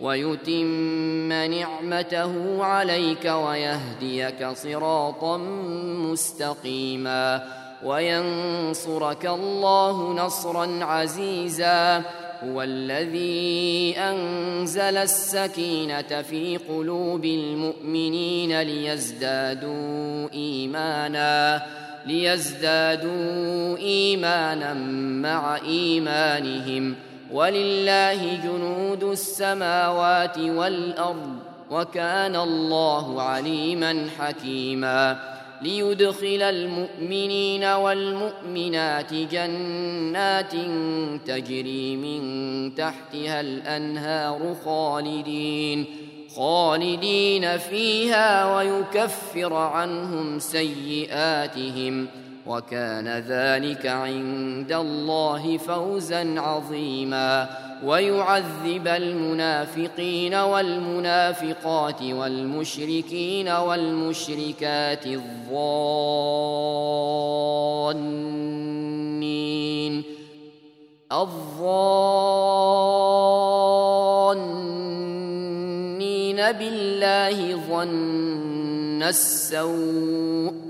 ويتم نعمته عليك ويهديك صراطا مستقيما وينصرك الله نصرا عزيزا هو الذي أنزل السكينة في قلوب المؤمنين ليزدادوا إيمانا ليزدادوا إيمانا مع إيمانهم ولله جنود السماوات والأرض وكان الله عليما حكيما ليدخل المؤمنين والمؤمنات جنات تجري من تحتها الأنهار خالدين خالدين فيها ويكفر عنهم سيئاتهم وكان ذلك عند الله فوزا عظيما. ويعذب المنافقين والمنافقات والمشركين والمشركات الظانين. الظانين بالله ظن السوء.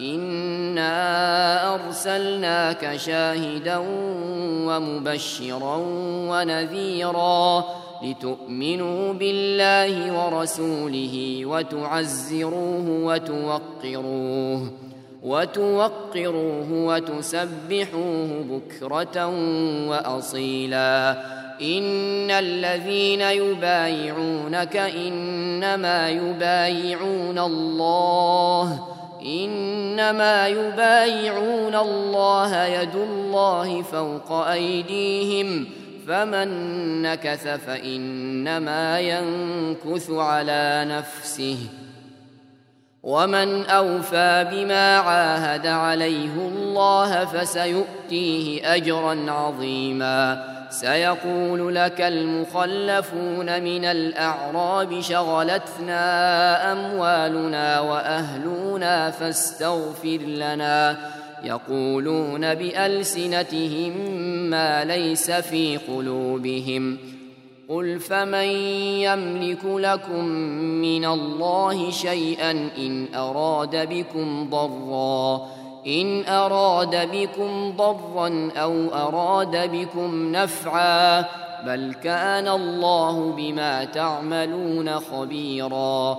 انا ارسلناك شاهدا ومبشرا ونذيرا لتؤمنوا بالله ورسوله وتعزروه وتوقروه وتوقروه وتسبحوه بكره واصيلا ان الذين يبايعونك انما يبايعون الله إنما يبايعون الله يد الله فوق أيديهم فمن نكث فإنما ينكث على نفسه. ومن اوفى بما عاهد عليه الله فسيؤتيه اجرا عظيما سيقول لك المخلفون من الاعراب شغلتنا اموالنا واهلنا فاستغفر لنا يقولون بالسنتهم ما ليس في قلوبهم قل فمن يملك لكم من الله شيئا ان اراد بكم ضرا ان اراد بكم ضرا أو اراد بكم نفعا بل كان الله بما تعملون خبيرا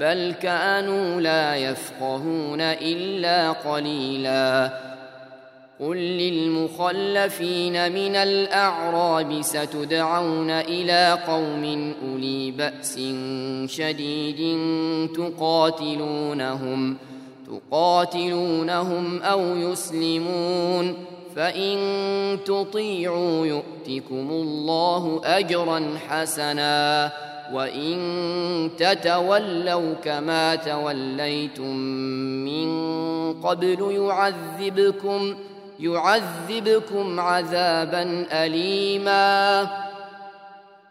بل كانوا لا يفقهون إلا قليلا. قل للمخلفين من الأعراب ستدعون إلى قوم أولي بأس شديد تقاتلونهم تقاتلونهم أو يسلمون. فإن تطيعوا يؤتكم الله اجرا حسنا. وان تتولوا كما توليتم من قبل يعذبكم يعذبكم عذابا اليما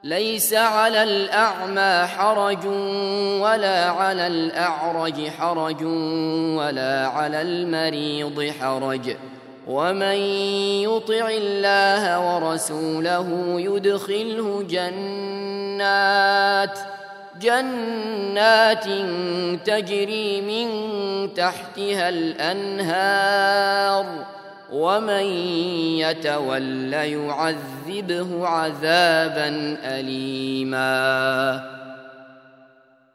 ليس على الاعمى حرج ولا على الاعرج حرج ولا على المريض حرج ومن يطع الله ورسوله يدخله جنات جنات تجري من تحتها الأنهار. ومن يتول يعذبه عذابا اليما.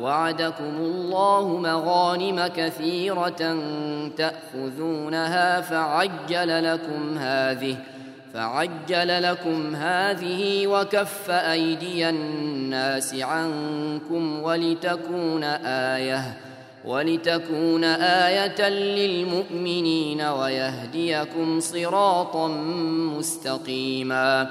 وعدكم الله مغانم كثيرة تأخذونها فعجل لكم هذه فعجل لكم هذه وكف أيدي الناس عنكم ولتكون إيه ولتكون آية للمؤمنين ويهديكم صراطا مستقيما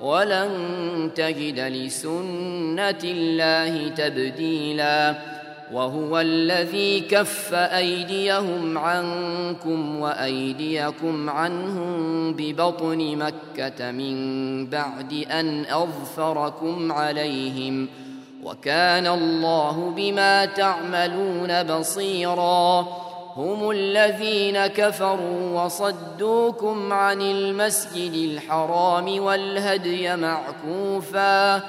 ولن تجد لسنة الله تبديلا وهو الذي كف أيديهم عنكم وأيديكم عنهم ببطن مكة من بعد أن أظفركم عليهم وكان الله بما تعملون بصيرا هم الذين كفروا وصدوكم عن المسجد الحرام والهدي معكوفا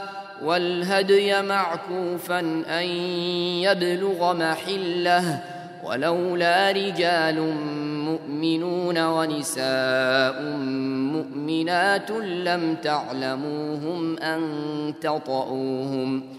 والهدي معكوفا أن يبلغ محله. ولولا رجال مؤمنون ونساء مؤمنات لم تعلموهم أن تطئوهم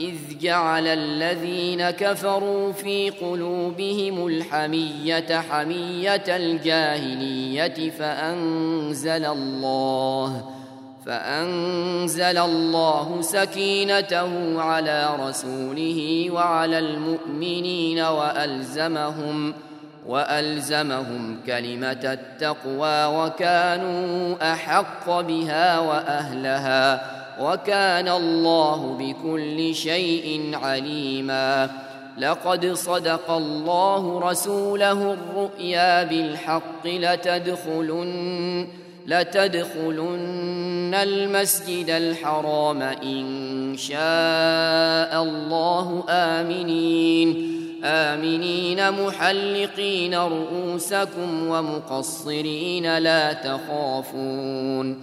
إذ جعل الذين كفروا في قلوبهم الحمية حمية الجاهلية فأنزل الله فأنزل الله سكينته على رسوله وعلى المؤمنين وألزمهم وألزمهم كلمة التقوى وكانوا أحق بها وأهلها. وكان الله بكل شيء عليما. لقد صدق الله رسوله الرؤيا بالحق لتدخلن لتدخلن المسجد الحرام إن شاء الله آمنين. آمنين محلقين رؤوسكم ومقصرين لا تخافون.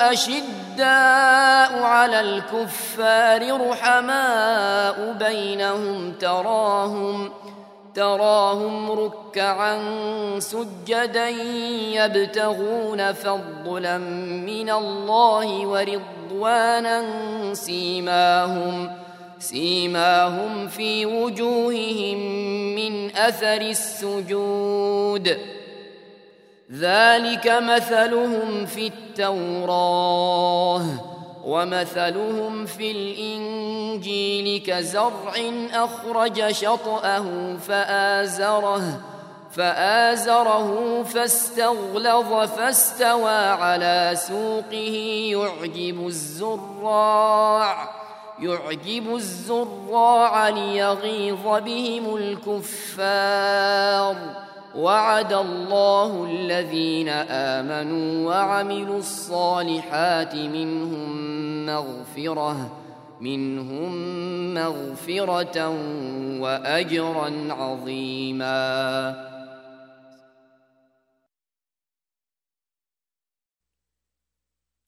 أشداء على الكفار رحماء بينهم تراهم تراهم ركعا سجدا يبتغون فضلا من الله ورضوانا سيماهم سيماهم في وجوههم من أثر السجود. ذلك مثلهم في التوراة ومثلهم في الإنجيل كزرع أخرج شطأه فآزره فآزره فاستغلظ فاستوى على سوقه. يعجب الزراع يعجب الزراع ليغيظ بهم الكفار. وعد الله الذين آمنوا وعملوا الصالحات منهم مغفرة منهم مغفرة وأجرا عظيما.